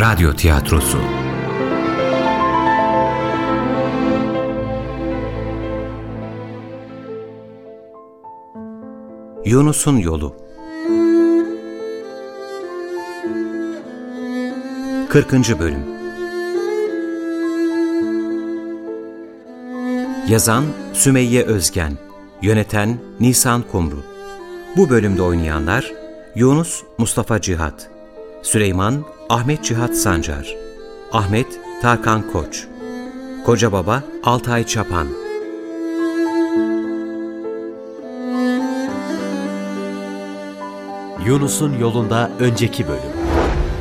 Radyo Tiyatrosu. Yunus'un Yolu. 40. Bölüm. Yazan Sümeyye Özgen Yöneten Nisan Kumru. Bu bölümde oynayanlar Yunus Mustafa Cihat Süleyman Ahmet Cihat Sancar Ahmet Tarkan Koç Koca Baba Altay Çapan Yunus'un yolunda önceki bölüm.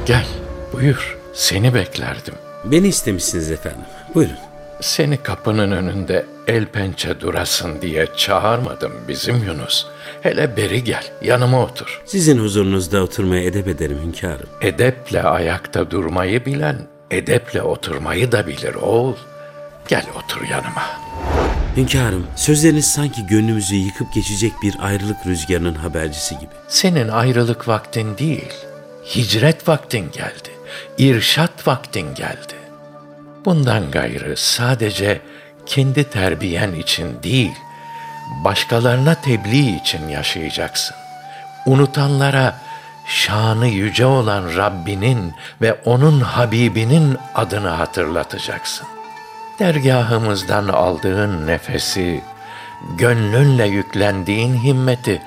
Gel, buyur. Seni beklerdim. Beni istemişsiniz efendim. Buyurun. Seni kapının önünde el pençe durasın diye çağırmadım bizim Yunus. Hele beri gel, yanıma otur. Sizin huzurunuzda oturmaya edep ederim hünkârım. Edeple ayakta durmayı bilen, edeple oturmayı da bilir oğul. Gel otur yanıma. Hünkârım, sözleriniz sanki gönlümüzü yıkıp geçecek bir ayrılık rüzgarının habercisi gibi. Senin ayrılık vaktin değil, hicret vaktin geldi, irşat vaktin geldi. Bundan gayrı sadece kendi terbiyen için değil, başkalarına tebliğ için yaşayacaksın. Unutanlara şanı yüce olan Rabbinin ve onun Habibinin adını hatırlatacaksın. Dergahımızdan aldığın nefesi, gönlünle yüklendiğin himmeti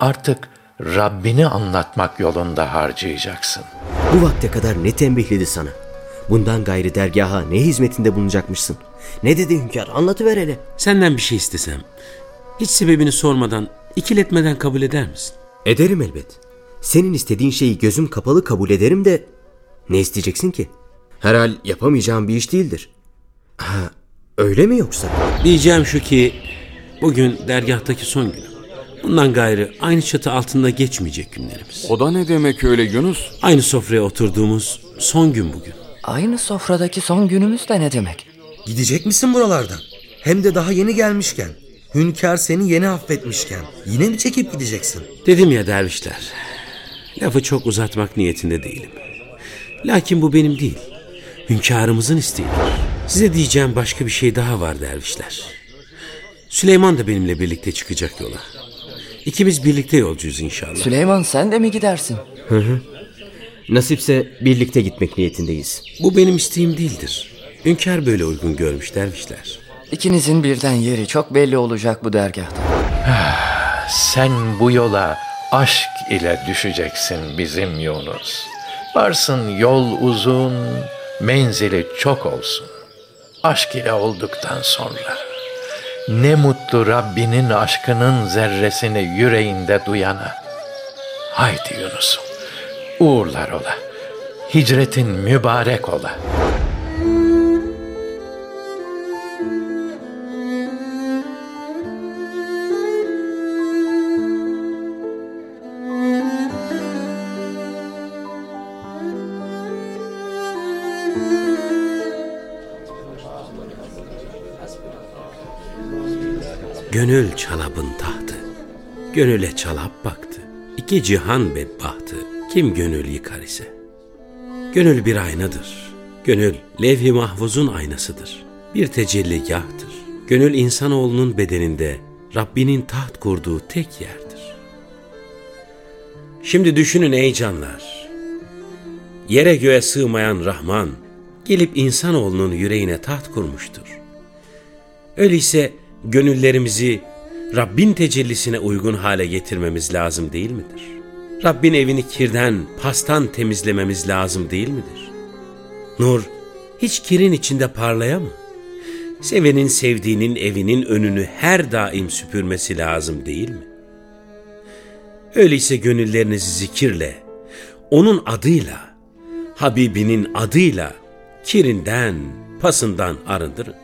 artık Rabbini anlatmak yolunda harcayacaksın. Bu vakte kadar ne tembihledi sana? Bundan gayrı dergaha ne hizmetinde bulunacakmışsın? Ne dedi hünkâr? Anlatıver hele. Senden bir şey istesem, hiç sebebini sormadan, ikiletmeden kabul eder misin? Ederim elbet. Senin istediğin şeyi gözüm kapalı kabul ederim de ne isteyeceksin ki? Herhal yapamayacağım bir iş değildir. Ha, öyle mi yoksa? Diyeceğim şu ki, bugün dergahtaki son günüm. Bundan gayrı aynı çatı altında geçmeyecek günlerimiz. O da ne demek öyle Yunus? Aynı sofraya oturduğumuz son gün bugün. Aynı sofradaki son günümüz de ne demek? Gidecek misin buralardan? Hem de daha yeni gelmişken. Hünkâr seni yeni affetmişken. Yine mi çekip gideceksin? Dedim ya dervişler, lafı çok uzatmak niyetinde değilim. Lakin bu benim değil, hünkârımızın isteğidir. Size diyeceğim başka bir şey daha var dervişler. Süleyman da benimle birlikte çıkacak yola. İkimiz birlikte yolcuyuz inşallah. Süleyman sen de mi gidersin? Nasipse birlikte gitmek niyetindeyiz. Bu benim isteğim değildir. Hünkâr böyle uygun görmüş dervişler. İkinizin birden yeri çok belli olacak bu dergahta. Sen bu yola aşk ile düşeceksin bizim Yunus. Varsın yol uzun, menzili çok olsun. Aşk ile olduktan sonra ne mutlu Rabbinin aşkının zerresini yüreğinde duyana. Haydi Yunus'um, uğurlar ola. Hicretin mübarek ola. Gönül çalabın tahtı. Gönüle çalap baktı. İki cihan bedbahtı. Kim gönül yıkar ise. Gönül bir aynadır. Gönül levh-i mahfuzun aynasıdır. Bir tecelligahtır. Gönül insanoğlunun bedeninde Rabbinin taht kurduğu tek yerdir. Şimdi düşünün ey canlar. Yere göğe sığmayan Rahman gelip insanoğlunun yüreğine taht kurmuştur. Öyleyse gönüllerimizi Rabbin tecellisine uygun hale getirmemiz lazım değil midir? Rabbin evini kirden, pastan temizlememiz lazım değil midir? Nur hiç kirin içinde parlaya mı? Sevenin sevdiğinin evinin önünü her daim süpürmesi lazım değil mi? Öyleyse gönüllerinizi zikirle, onun adıyla, Habibinin adıyla kirinden, pasından arındırın.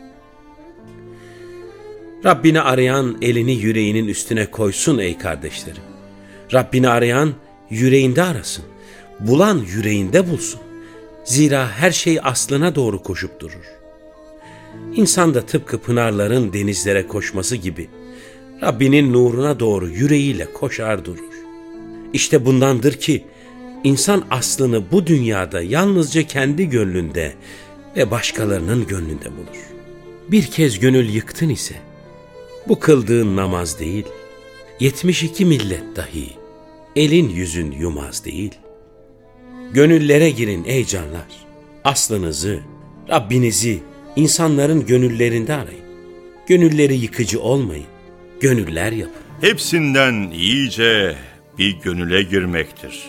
Rabbini arayan elini yüreğinin üstüne koysun ey kardeşlerim. Rabbini arayan yüreğinde arasın. Bulan yüreğinde bulsun. Zira her şey aslına doğru koşup durur. İnsan da tıpkı pınarların denizlere koşması gibi Rabbinin nuruna doğru yüreğiyle koşar durur. İşte bundandır ki insan aslını bu dünyada yalnızca kendi gönlünde ve başkalarının gönlünde bulur. Bir kez gönül yıktın ise, bu kıldığın namaz değil, 72 millet dahi elin yüzün yumaz değil. Gönüllere girin ey canlar, aslınızı, Rabbinizi insanların gönüllerinde arayın. Gönülleri yıkıcı olmayın, gönüller yapın. Hepsinden iyice bir gönüle girmektir.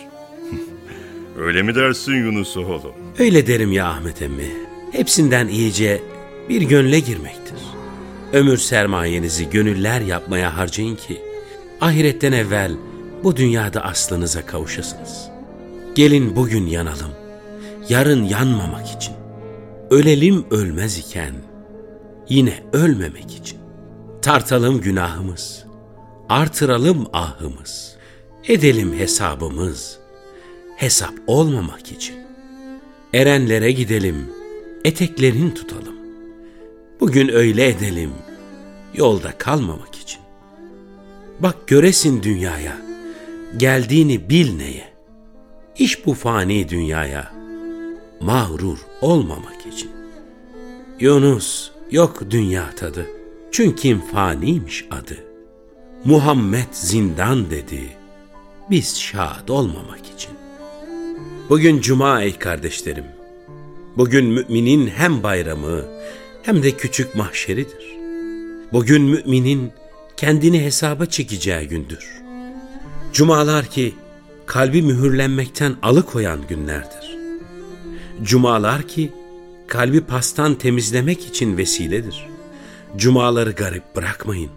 Öyle mi dersin Yunus oğlum? Öyle derim ya Ahmet emmi. Hepsinden iyice bir gönle girmektir. Ömür sermayenizi gönüller yapmaya harcayın ki ahiretten evvel bu dünyada aslınıza kavuşasınız. Gelin bugün yanalım, yarın yanmamak için. Ölelim ölmez iken yine ölmemek için. Tartalım günahımız, artıralım ahımız, edelim hesabımız, hesap olmamak için. Erenlere gidelim, eteklerini tutalım. Bugün öyle edelim, yolda kalmamak için. Bak göresin dünyaya, geldiğini bil neye. İş bu fani dünyaya, mağrur olmamak için. Yunus yok dünya tadı, çünkü faniymiş adı. Muhammed zindan dedi, biz şad olmamak için. Bugün cuma ey kardeşlerim. Bugün müminin hem bayramı hem de küçük mahşeridir. Bugün müminin kendini hesaba çekeceği gündür. Cumalar ki kalbi mühürlenmekten alıkoyan günlerdir. Cumalar ki kalbi pastan temizlemek için vesiledir. Cumaları garip bırakmayın.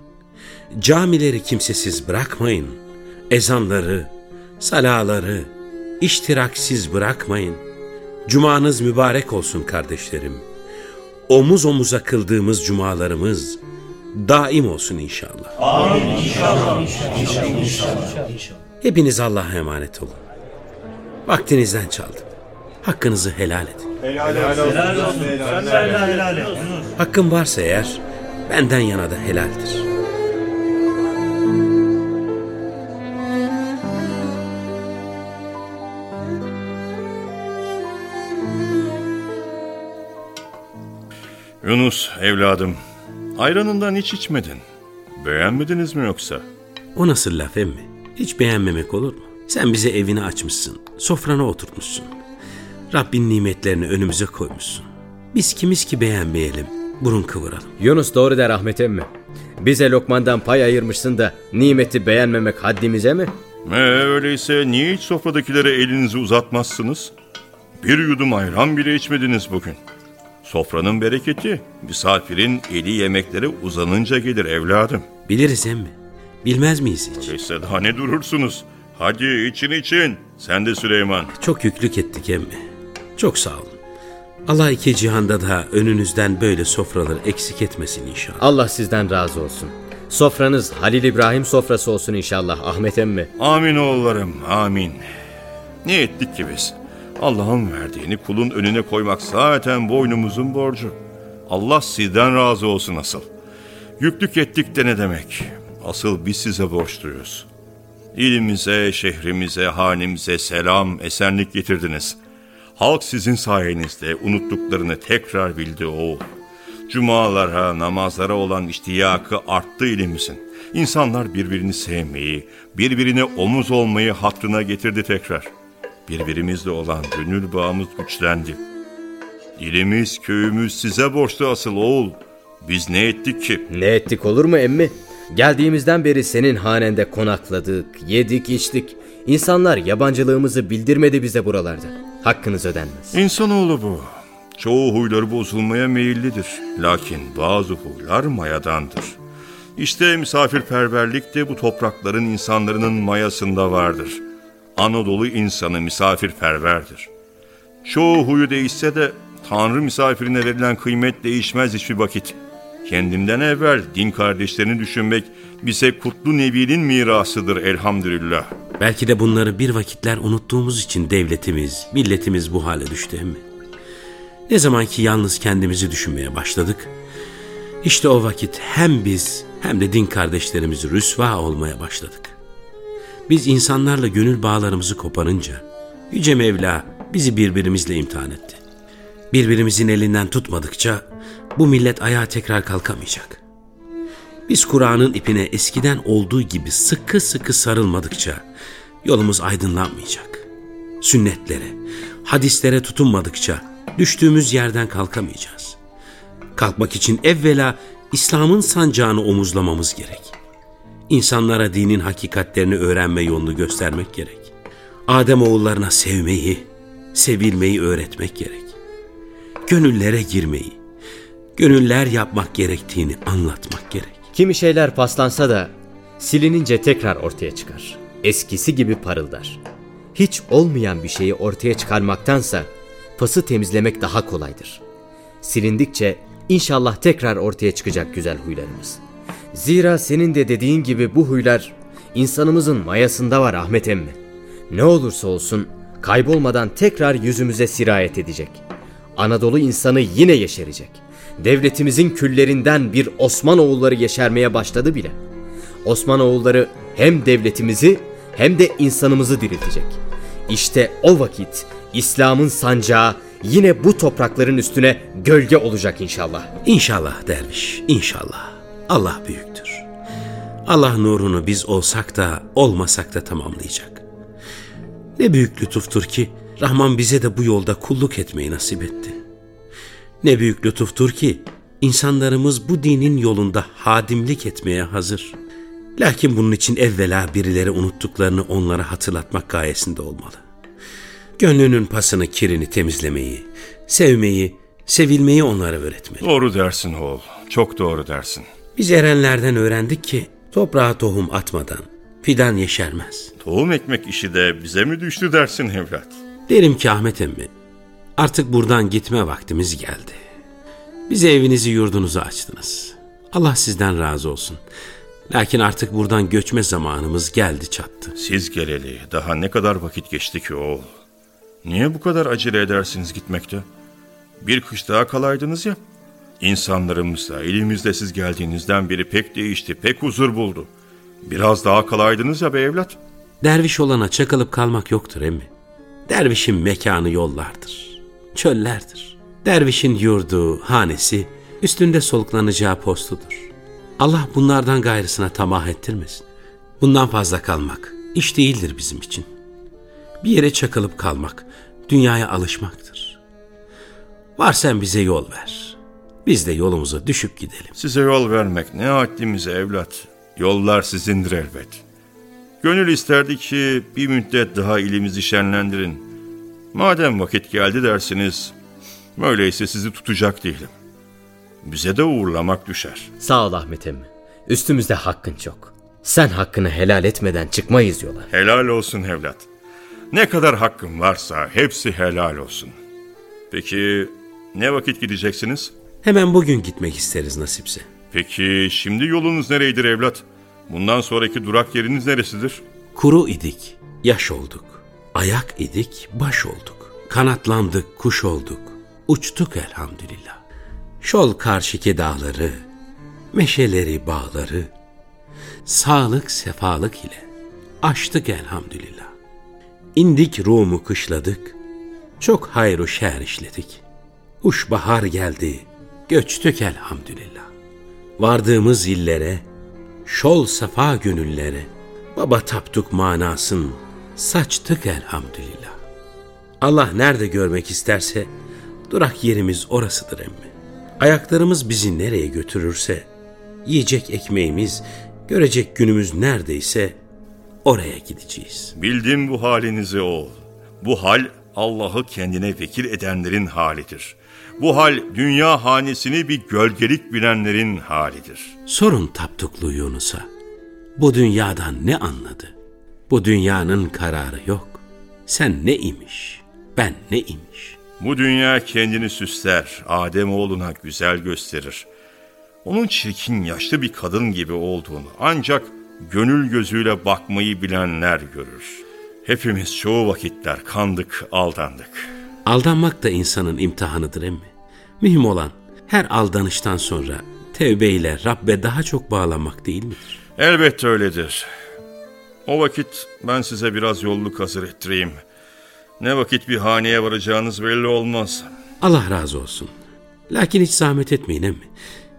Camileri kimsesiz bırakmayın. Ezanları, salaları iştiraksiz bırakmayın. Cumanız mübarek olsun kardeşlerim. Omuz omuza kıldığımız cumalarımız daim olsun inşallah. Amin inşallah. inşallah, inşallah. Hepiniz Allah'a emanet olun. Vaktinizden çaldım. Hakkınızı helal edin. Helal, helal olsun. Helal olsun. Helal, helal, helal, helal. Hakkım varsa eğer benden yana da helaldir. Yunus evladım, ayranından hiç içmedin. Beğenmediniz mi yoksa? O nasıl laf emmi? Hiç beğenmemek olur mu? Sen bize evini açmışsın, sofrana oturtmuşsun. Rabbin nimetlerini önümüze koymuşsun. Biz kimiz ki beğenmeyelim, burun kıvıralım. Yunus doğru der Ahmet emmi. Bize lokmandan pay ayırmışsın da nimeti beğenmemek haddimize mi? E, öyleyse niye hiç sofradakilere elinizi uzatmazsınız? Bir yudum ayran bile içmediniz bugün. Sofranın bereketi misafirin eli yemeklere uzanınca gelir evladım. Biliriz emmi. Bilmez miyiz hiç? Öyleyse daha ne durursunuz? Hadi için için. Sen de Süleyman. Çok yüklük ettik emmi. Çok sağ olun. Allah iki cihanda da önünüzden böyle sofraları eksik etmesin inşallah. Allah sizden razı olsun. Sofranız Halil İbrahim sofrası olsun inşallah Ahmet emmi. Amin oğullarım amin. Ne ettik ki biz? Allah'ın verdiğini kulun önüne koymak zaten boynumuzun borcu. Allah sizden razı olsun asıl. Yüklük ettik de ne demek? Asıl biz size borçluyuz. İlimize, şehrimize, hanemize selam, esenlik getirdiniz. Halk sizin sayenizde unuttuklarını tekrar bildi oğul. Cumalara, namazlara olan iştiyakı arttı ilimizin. İnsanlar birbirini sevmeyi, birbirine omuz olmayı hatrına getirdi tekrar.'' Birbirimizle olan gönül bağımız güçlendi. İlimiz, köyümüz size borçlu asıl oğul. Biz ne ettik ki? Ne ettik olur mu emmi? Geldiğimizden beri senin hanende konakladık, yedik, içtik. İnsanlar yabancılığımızı bildirmedi bize buralarda. Hakkınız ödenmez. İnsanoğlu bu. Çoğu huyları bozulmaya meyillidir. Lakin bazı huylar mayadandır. İşte misafirperverlik de bu toprakların insanların mayasında vardır.'' Anadolu insanı misafirperverdir. Çoğu huyu değişse de Tanrı misafirine verilen kıymet değişmez hiçbir vakit. Kendimden evvel din kardeşlerini düşünmek bize kutlu Nebi'nin mirasıdır elhamdülillah. Belki de bunları bir vakitler unuttuğumuz için devletimiz, milletimiz bu hale düştü mi? Ne zaman ki yalnız kendimizi düşünmeye başladık, işte o vakit hem biz hem de din kardeşlerimiz rüsva olmaya başladık. Biz insanlarla gönül bağlarımızı koparınca, Yüce Mevla bizi birbirimizle imtihan etti. Birbirimizin elinden tutmadıkça bu millet ayağa tekrar kalkamayacak. Biz Kur'an'ın ipine eskiden olduğu gibi sıkı sıkı sarılmadıkça yolumuz aydınlanmayacak. Sünnetlere, hadislere tutunmadıkça düştüğümüz yerden kalkamayacağız. Kalkmak için evvela İslam'ın sancağını omuzlamamız gerek. İnsanlara dinin hakikatlerini öğrenme yolunu göstermek gerek. Adem oğullarına sevmeyi, sevilmeyi öğretmek gerek. Gönüllere girmeyi, gönüller yapmak gerektiğini anlatmak gerek. Kimi şeyler paslansa da silinince tekrar ortaya çıkar. Eskisi gibi parıldar. Hiç olmayan bir şeyi ortaya çıkarmaktansa pası temizlemek daha kolaydır. Silindikçe inşallah tekrar ortaya çıkacak güzel huylarımız. Zira senin de dediğin gibi bu huylar insanımızın mayasında var Ahmet emmi. Ne olursa olsun kaybolmadan tekrar yüzümüze sirayet edecek. Anadolu insanı yine yeşerecek. Devletimizin küllerinden bir Osmanoğulları yeşermeye başladı bile. Osmanoğulları hem devletimizi hem de insanımızı diriltecek. İşte o vakit İslam'ın sancağı yine bu toprakların üstüne gölge olacak inşallah. İnşallah derviş, inşallah. Allah büyüktür. Allah nurunu biz olsak da olmasak da tamamlayacak. Ne büyük lütuftur ki Rahman bize de bu yolda kulluk etmeyi nasip etti. Ne büyük lütuftur ki insanlarımız bu dinin yolunda hadimlik etmeye hazır. Lakin bunun için evvela birileri unuttuklarını onlara hatırlatmak gayesinde olmalı. Gönlünün pasını, kirini temizlemeyi, sevmeyi, sevilmeyi onlara öğretmeli. Doğru dersin oğul. Çok doğru dersin. Biz erenlerden öğrendik ki toprağa tohum atmadan fidan yeşermez. Tohum ekmek işi de bize mi düştü dersin evlat? Derim ki Ahmet emmi, artık buradan gitme vaktimiz geldi. Bize evinizi yurdunuzu açtınız. Allah sizden razı olsun. Lakin artık buradan göçme zamanımız geldi çattı. Siz geleli daha ne kadar vakit geçti ki oğul? Niye bu kadar acele edersiniz gitmekte? Bir kış daha kalaydınız ya. İnsanlarımız da elimizde siz geldiğinizden beri pek değişti, pek huzur buldu. Biraz daha kalaydınız ya be evlat. Derviş olana çakılıp kalmak yoktur emmi. Dervişin mekanı yollardır, çöllerdir. Dervişin yurdu, hanesi, üstünde soluklanacağı postudur. Allah bunlardan gayrısına tamah ettirmesin. Bundan fazla kalmak iş değildir bizim için. Bir yere çakılıp kalmak, dünyaya alışmaktır. Var sen bize yol ver. Biz de yolumuza düşüp gidelim. Size yol vermek ne haddimize evlat. Yollar sizindir elbet. Gönül isterdi ki bir müddet daha ilimizi şenlendirin. Madem vakit geldi dersiniz, öyleyse sizi tutacak değilim. Bize de uğurlamak düşer. Sağ ol Ahmet emmi. Üstümüzde hakkın çok. Sen hakkını helal etmeden çıkmayız yola. Helal olsun evlat. Ne kadar hakkım varsa hepsi helal olsun. Peki ne vakit gideceksiniz? Hemen bugün gitmek isteriz nasipse. Peki şimdi yolunuz nereydir evlat? Bundan sonraki durak yeriniz neresidir? Kuru idik, yaş olduk. Ayak idik, baş olduk. Kanatlandık, kuş olduk. Uçtuk elhamdülillah. Şol karşıki dağları, meşeleri, bağları, sağlık, sefalık ile aştık elhamdülillah. İndik Rum'u kışladık, çok hayru şer işledik. Uş bahar geldi, göçtük elhamdülillah. Vardığımız illere, şol safa gönüllere, baba taptuk manasın, saçtık elhamdülillah. Allah nerede görmek isterse, durak yerimiz orasıdır emmi. Ayaklarımız bizi nereye götürürse, yiyecek ekmeğimiz, görecek günümüz neredeyse oraya gideceğiz. Bildim bu halinizi oğul. Bu hal Allah'ı kendine vekil edenlerin halidir. Bu hal dünya hanesini bir gölgelik bilenlerin halidir. Sorun taptuklu Yunus'a. Bu dünyadan ne anladı? Bu dünyanın kararı yok. Sen ne imiş, ben ne imiş. Bu dünya kendini süsler, Adem oğluna güzel gösterir. Onun çirkin yaşlı bir kadın gibi olduğunu ancak gönül gözüyle bakmayı bilenler görür. Hepimiz çoğu vakitler kandık, aldandık. Aldanmak da insanın imtihanıdır emmi. Mühim olan her aldanıştan sonra tevbeyle Rabbe daha çok bağlanmak değil midir? Elbette öyledir. O vakit ben size biraz yolluk hazır ettireyim. Ne vakit bir haneye varacağınız belli olmaz. Allah razı olsun. Lakin hiç zahmet etmeyin emmi.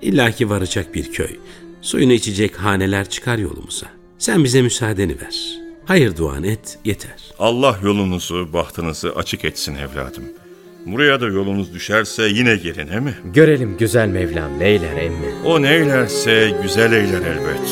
İlla ki varacak bir köy. Suyunu içecek haneler çıkar yolumuza. Sen bize müsaadeni ver. Hayır duan et yeter. Allah yolunuzu, bahtınızı açık etsin evladım. Buraya da yolunuz düşerse yine gelin he mi? Görelim güzel Mevlam neyler emmi. O neylerse güzel eyler elbet.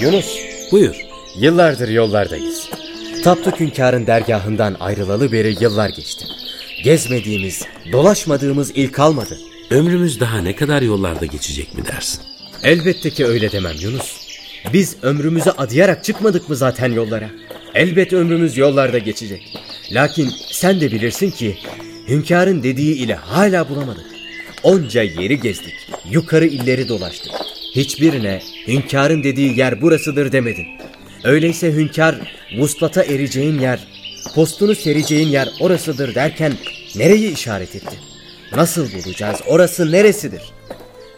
Yunus, Buyur. yıllardır yollardayız. Tapduk hünkârın dergahından ayrılalı beri yıllar geçti. Gezmediğimiz, dolaşmadığımız il kalmadı. Ömrümüz daha ne kadar yollarda geçecek mi dersin? Elbette ki öyle demem Yunus. Biz ömrümüzü adayarak çıkmadık mı zaten yollara? Elbet ömrümüz yollarda geçecek. Lakin sen de bilirsin ki hünkârın dediği ile hala bulamadık. Onca yeri gezdik, yukarı illeri dolaştık. Hiçbirine hünkârın dediği yer burasıdır demedin. Öyleyse hünkâr vuslata ereceğin yer, postunu sereceğin yer orasıdır derken nereyi işaret etti? Nasıl bulacağız? Orası neresidir?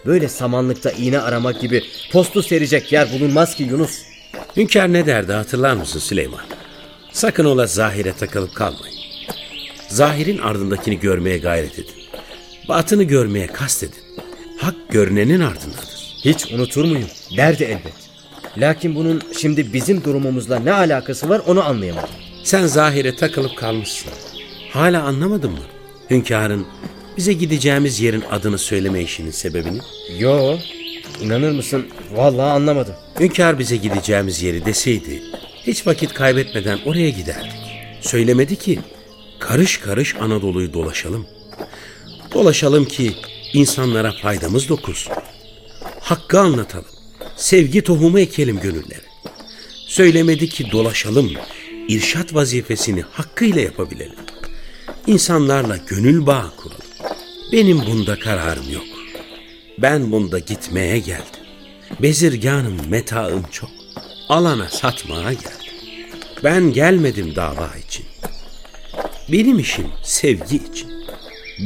Böyle samanlıkta iğne aramak gibi postu serecek yer bulunmaz ki Yunus. Hünkâr ne derdi hatırlar mısın Süleyman? Sakın ola zahire takılıp kalmayın. Zahirin ardındakini görmeye gayret edin. Batını görmeye kastedin. Hak görünenin ardındadır. Hiç unutur muyum? Derdi elbet. Lakin bunun şimdi bizim durumumuzla ne alakası var onu anlayamadım. Sen zahire takılıp kalmışsın. Hala anlamadın mı? Hünkârın bize gideceğimiz yerin adını söyleme işinin sebebini. Yo, inanır mısın? Vallahi anlamadım. Hünkâr bize gideceğimiz yeri deseydi hiç vakit kaybetmeden oraya giderdik. Söylemedi ki karış karış Anadolu'yu dolaşalım. Dolaşalım ki insanlara faydamız dokunsun. Hakkı anlatalım. Sevgi tohumu ekelim gönüllere. Söylemedi ki dolaşalım. irşat vazifesini hakkıyla yapabilelim. İnsanlarla gönül bağı kuralım. Benim bunda kararım yok. Ben bunda gitmeye geldim. Bezirganım, metaım çok. Alana satmaya geldim. Ben gelmedim dava için. Benim işim sevgi için.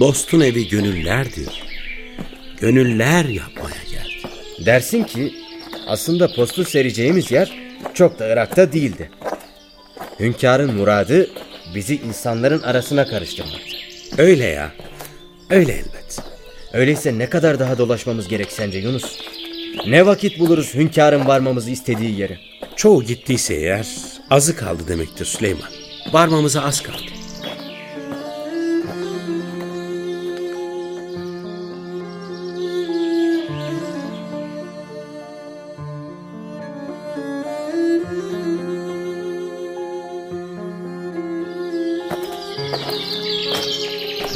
Dostun evi gönüllerdir. Gönüller yapmaya geldim. Dersin ki aslında postu sereceğimiz yer çok da Irak'ta değildi. Hünkârın muradı bizi insanların arasına karıştırmaktı. Öyle ya. Öyle elbet. Öyleyse ne kadar daha dolaşmamız gerek sence Yunus? Ne vakit buluruz hünkârın varmamızı istediği yere? Çoğu gittiyse eğer azı kaldı demektir Süleyman. Varmamıza az kaldı.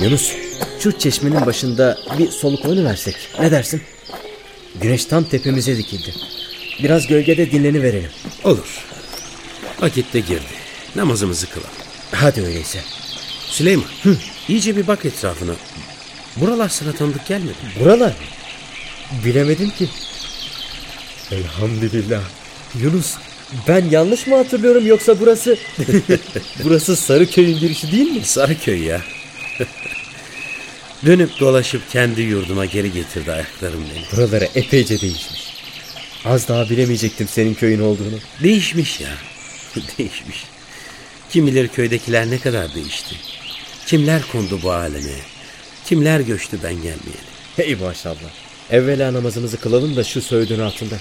Yunus, şu çeşmenin başında bir soluk versek. Ne dersin? Güneş tam tepemize dikildi. Biraz gölgede dinleniverelim. Olur. Vakit de girdi. Namazımızı kılalım. Hadi öyleyse. Süleyman, hı, iyice bir bak etrafına. Buralar sana tanıdık gelmedi. Buralar mı? Bilemedim ki. Elhamdülillah. Yunus, ben yanlış mı hatırlıyorum yoksa burası... burası Sarıköy'ün girişi değil mi? Sarıköy ya. Dönüp dolaşıp kendi yurduma geri getirdi ayaklarım beni. Buraları epeyce değişmiş. Az daha bilemeyecektim senin köyün olduğunu. Değişmiş ya. Değişmiş. Kim bilir köydekiler ne kadar değişti. Kimler kondu bu aleme. Kimler göçtü ben gelmeyeli. Hey maşallah. Evvela namazımızı kılalım da şu söğüdün altında.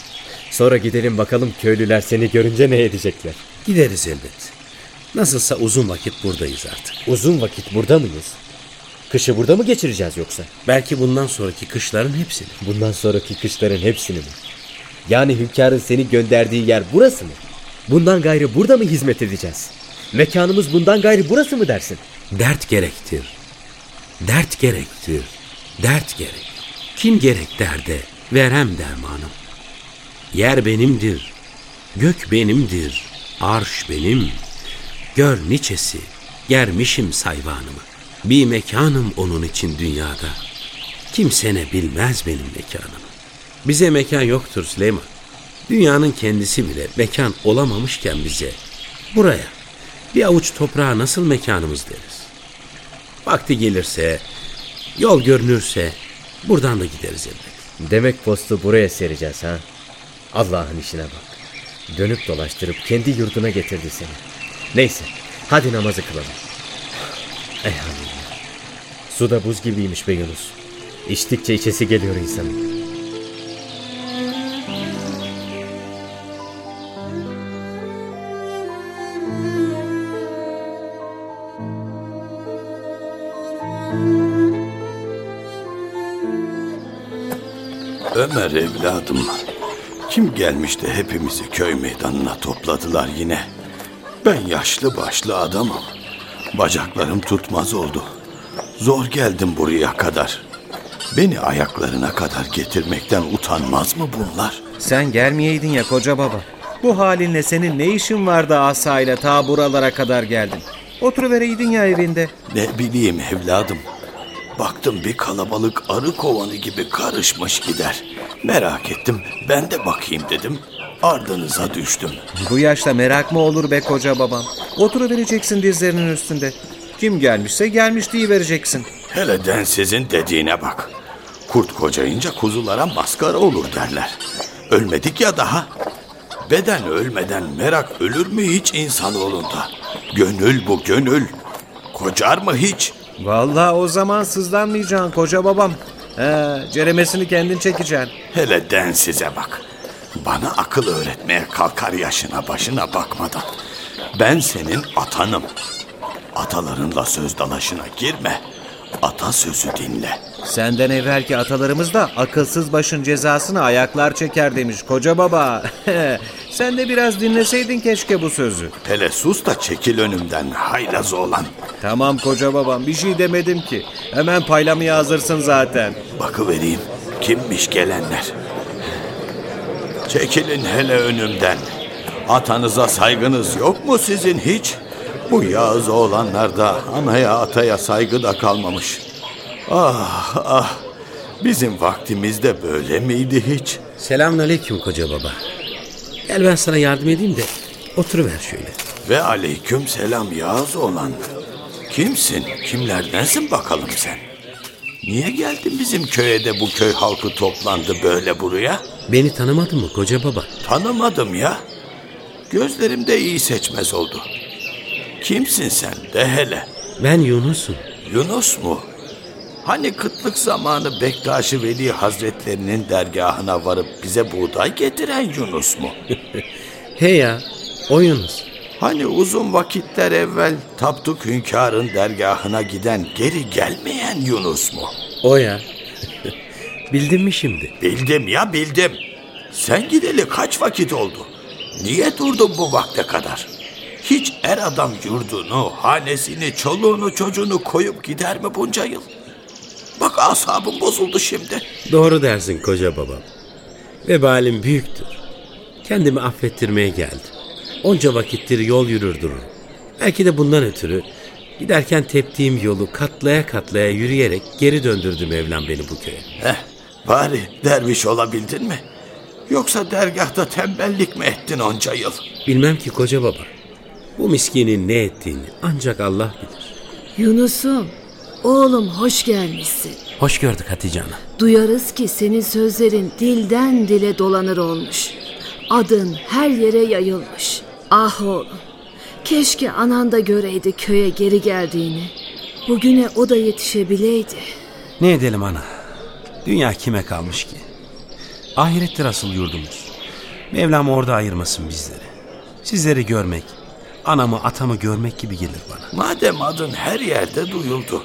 Sonra gidelim bakalım köylüler seni görünce ne edecekler. Gideriz elbet. Nasılsa uzun vakit buradayız artık. Uzun vakit burada mıyız? Kışı burada mı geçireceğiz yoksa? Belki bundan sonraki kışların hepsini. Bundan sonraki kışların hepsini mi? Yani hünkârın seni gönderdiği yer burası mı? Bundan gayrı burada mı hizmet edeceğiz? Mekanımız bundan gayrı burası mı dersin? Dert gerektir. Dert gerektir. Dert gerek. Kim gerek derde? Verem dermanım. Yer benimdir. Gök benimdir. Arş benim. Gör niçesi. Germişim sayvanımı. Bir mekanım onun için dünyada. Kimse ne bilmez benim mekanımı. Bize mekan yoktur Süleyman. Dünyanın kendisi bile mekan olamamışken bize buraya bir avuç toprağa nasıl mekanımız deriz. Vakti gelirse Yol görünürse buradan da gideriz elbet. Demek postu buraya sereceğiz ha? Allah'ın işine bak. Dönüp dolaştırıp kendi yurduna getirdi seni. Neyse hadi namazı kılalım. Elhamdülillah. Su da buz gibiymiş be Yunus. İçtikçe içesi geliyor insanın. Ömer evladım. Kim gelmişti hepimizi köy meydanına topladılar yine. Ben yaşlı başlı adamım. Bacaklarım tutmaz oldu. Zor geldim buraya kadar. Beni ayaklarına kadar getirmekten utanmaz mı bunlar? Sen gelmeyeydin ya koca baba. Bu halinle senin ne işin vardı asayla ta buralara kadar geldin? Oturuvereydin ya evinde. Ne bileyim evladım. Baktım bir kalabalık arı kovanı gibi karışmış gider. Merak ettim ben de bakayım dedim. Ardınıza düştüm. Bu yaşta merak mı olur be koca babam? Oturuvereceksin dizlerinin üstünde. Kim gelmişse gelmiş diye vereceksin. Hele densizin dediğine bak. Kurt kocayınca kuzulara maskara olur derler. Ölmedik ya daha. Beden ölmeden merak ölür mü hiç insanoğlunda? Gönül bu gönül. Kocar mı hiç? Vallahi o zaman sızlanmayacaksın koca babam. He, ceremesini kendin çekeceksin. Hele densize bak. Bana akıl öğretmeye kalkar yaşına başına bakmadan. Ben senin atanım. Atalarınla söz dalaşına girme. Ata sözü dinle. Senden evvelki atalarımız da akılsız başın cezasını ayaklar çeker demiş koca baba. Sen de biraz dinleseydin keşke bu sözü. Hele sus da çekil önümden haylaz olan. Tamam koca babam bir şey demedim ki. Hemen paylamaya hazırsın zaten. Bakıvereyim kimmiş gelenler. Çekilin hele önümden. Atanıza saygınız yok mu sizin hiç? Bu Yağız oğlanlarda anaya ataya saygı da kalmamış. Ah ah bizim vaktimizde böyle miydi hiç? Selamünaleyküm koca baba. Gel ben sana yardım edeyim de oturuver şöyle. Ve aleyküm selam Yağız oğlan. Kimsin? Kimlerdensin bakalım sen? Niye geldin bizim köye de bu köy halkı toplandı böyle buraya? Beni tanımadın mı koca baba? Tanımadım ya. Gözlerimde iyi seçmez oldu. Kimsin sen de hele? Ben Yunus'um. Yunus mu? Hani kıtlık zamanı Bektaş-ı Veli Hazretlerinin dergahına varıp bize buğday getiren Yunus mu? He ya o Yunus. Hani uzun vakitler evvel Tapduk Hünkâr'ın dergahına giden geri gelmeyen Yunus mu? O ya. Bildin mi şimdi? Bildim ya bildim. Sen gideli kaç vakit oldu? Niye durdun bu vakte kadar? Hiç er adam yurdunu, hanesini, çoluğunu, çocuğunu koyup gider mi bunca yıl? Bak asabım bozuldu şimdi. Doğru dersin koca babam. Vebalim büyüktür. Kendimi affettirmeye geldim. Onca vakittir yol yürür dururum. Belki de bundan ötürü giderken teptiğim yolu katlaya katlaya yürüyerek geri döndürdü Mevlam beni bu köye. Heh, bari derviş olabildin mi? Yoksa dergahta tembellik mi ettin onca yıl? Bilmem ki koca baba. Bu miskinin ne ettiğini ancak Allah bilir. Yunus'um, oğlum hoş gelmişsin. Hoş gördük Hatice Hanım. Duyarız ki senin sözlerin dilden dile dolanır olmuş. Adın her yere yayılmış. Ah oğlum, keşke anan da göreydi köye geri geldiğini. Bugüne o da yetişebileydi. Ne edelim ana? Dünya kime kalmış ki? Ahirettir asıl yurdumuz. Mevlam orada ayırmasın bizleri. Sizleri görmek, anamı atamı görmek gibi gelir bana. Madem adın her yerde duyuldu.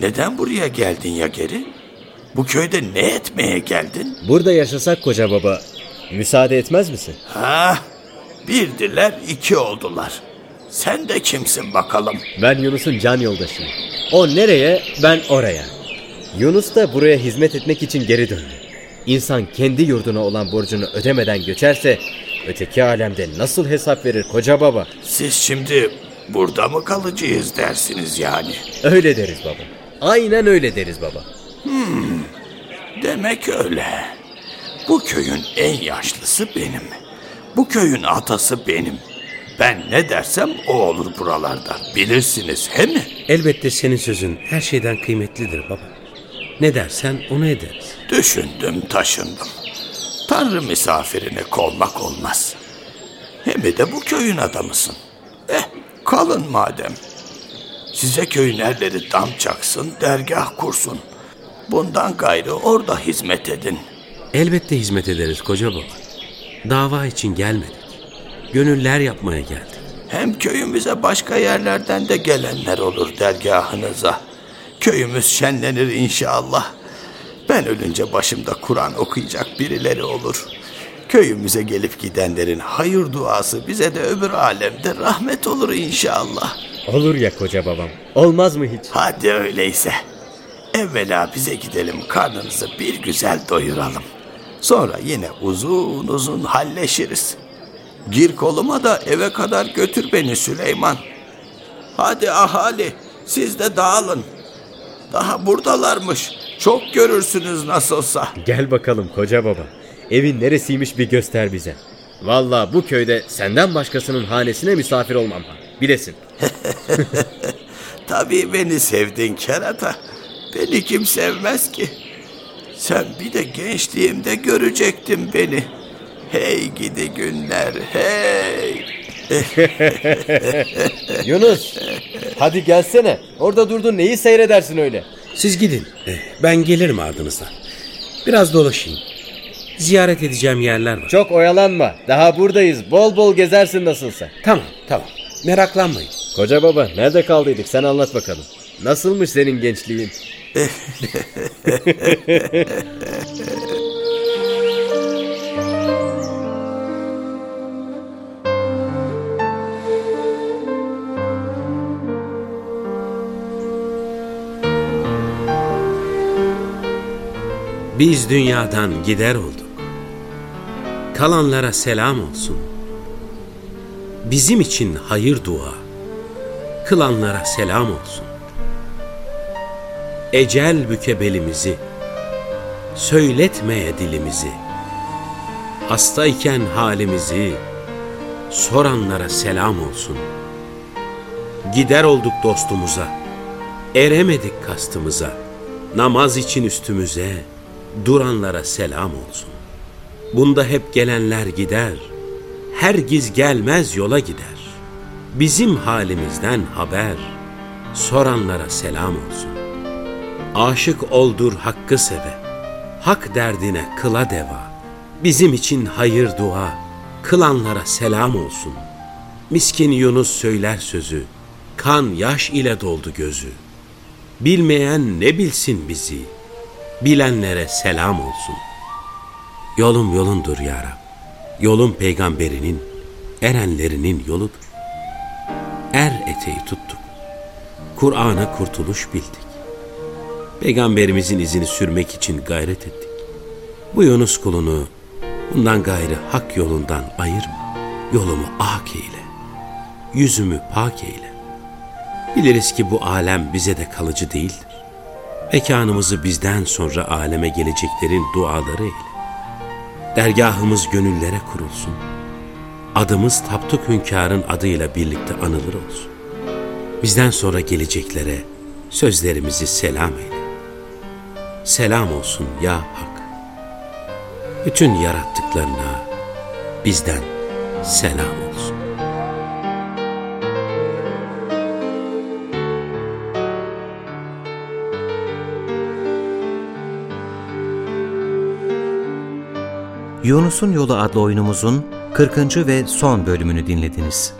Neden buraya geldin ya geri? Bu köyde ne etmeye geldin? Burada yaşasak koca baba, müsaade etmez misin? Ha, birdiler iki oldular. Sen de kimsin bakalım? Ben Yunus'un can yoldaşıyım. O nereye, ben oraya. Yunus da buraya hizmet etmek için geri döndü. İnsan kendi yurduna olan borcunu ödemeden göçerse öteki alemde nasıl hesap verir koca baba? Siz şimdi burada mı kalacağız dersiniz yani? Öyle deriz baba. Aynen öyle deriz baba. Hmm, demek öyle. Bu köyün en yaşlısı benim. Bu köyün atası benim. Ben ne dersem o olur buralarda. Bilirsiniz he mi? Elbette senin sözün her şeyden kıymetlidir baba. Ne dersen onu ederiz. Düşündüm taşındım. Tanrı misafirine kolmak olmaz. Hem de bu köyün adamısın. Eh kalın madem. Size köyün erleri dam çaksın, dergah kursun. Bundan gayrı orada hizmet edin. Elbette hizmet ederiz koca baba. Dava için gelmedik. Gönüller yapmaya geldik. Hem köyümüze başka yerlerden de gelenler olur dergahınıza. Köyümüz şenlenir inşallah. Ben ölünce başımda Kur'an okuyacak birileri olur. Köyümüze gelip gidenlerin hayır duası bize de öbür alemde rahmet olur inşallah. Olur ya koca babam. Olmaz mı hiç? Hadi öyleyse. Evvela bize gidelim karnınızı bir güzel doyuralım. Sonra yine uzun uzun halleşiriz. Gir koluma da eve kadar götür beni Süleyman. Hadi ahali siz de dağılın. Daha buradalarmış. Çok görürsünüz nasılsa. Gel bakalım koca baba. Evin neresiymiş bir göster bize. Vallahi bu köyde senden başkasının hanesine misafir olmam. Bilesin. Tabii beni sevdin kerata. Beni kim sevmez ki? Sen bir de gençliğimde görecektin beni. Hey gidi günler hey. Yunus hadi gelsene. Orada durdun neyi seyredersin öyle? Siz gidin. Eh, Ben gelirim ardınızdan. Biraz dolaşayım. Ziyaret edeceğim yerler var. Çok oyalanma. Daha buradayız. Bol bol gezersin nasılsa. Tamam tamam. Meraklanmayın. Koca baba nerede kaldıydık sen anlat bakalım. Nasılmış senin gençliğin? Biz dünyadan gider olduk. Kalanlara selam olsun. Bizim için hayır dua. Kılanlara selam olsun. Ecel büke belimizi. Söyletmeye dilimizi. Hastayken halimizi. Soranlara selam olsun. Gider olduk dostumuza. Eremedik kastımıza. Namaz için üstümüze duranlara selam olsun. Bunda hep gelenler gider, hergiz gelmez yola gider. Bizim halimizden haber, soranlara selam olsun. Aşık oldur hakkı seve, hak derdine kıla deva. Bizim için hayır dua, kılanlara selam olsun. Miskin Yunus söyler sözü, kan yaş ile doldu gözü. Bilmeyen ne bilsin bizi, bilenlere selam olsun. Yolum yolundur ya Rab. Yolum peygamberinin, erenlerinin yoludur. Er eteği tuttuk. Kur'an'a kurtuluş bildik. Peygamberimizin izini sürmek için gayret ettik. Bu Yunus kulunu bundan gayrı hak yolundan ayırma. Yolumu ak eyle. Yüzümü pak eyle. Biliriz ki bu alem bize de kalıcı değildir. Mekanımızı bizden sonra aleme geleceklerin duaları eyle. Dergahımız gönüllere kurulsun. Adımız Tapduk Hünkâr'ın adıyla birlikte anılır olsun. Bizden sonra geleceklere sözlerimizi selam eyle. Selam olsun ya Hak. Bütün yarattıklarına bizden selam Yunus'un Yolu adlı oyunumuzun 40. ve son bölümünü dinlediniz.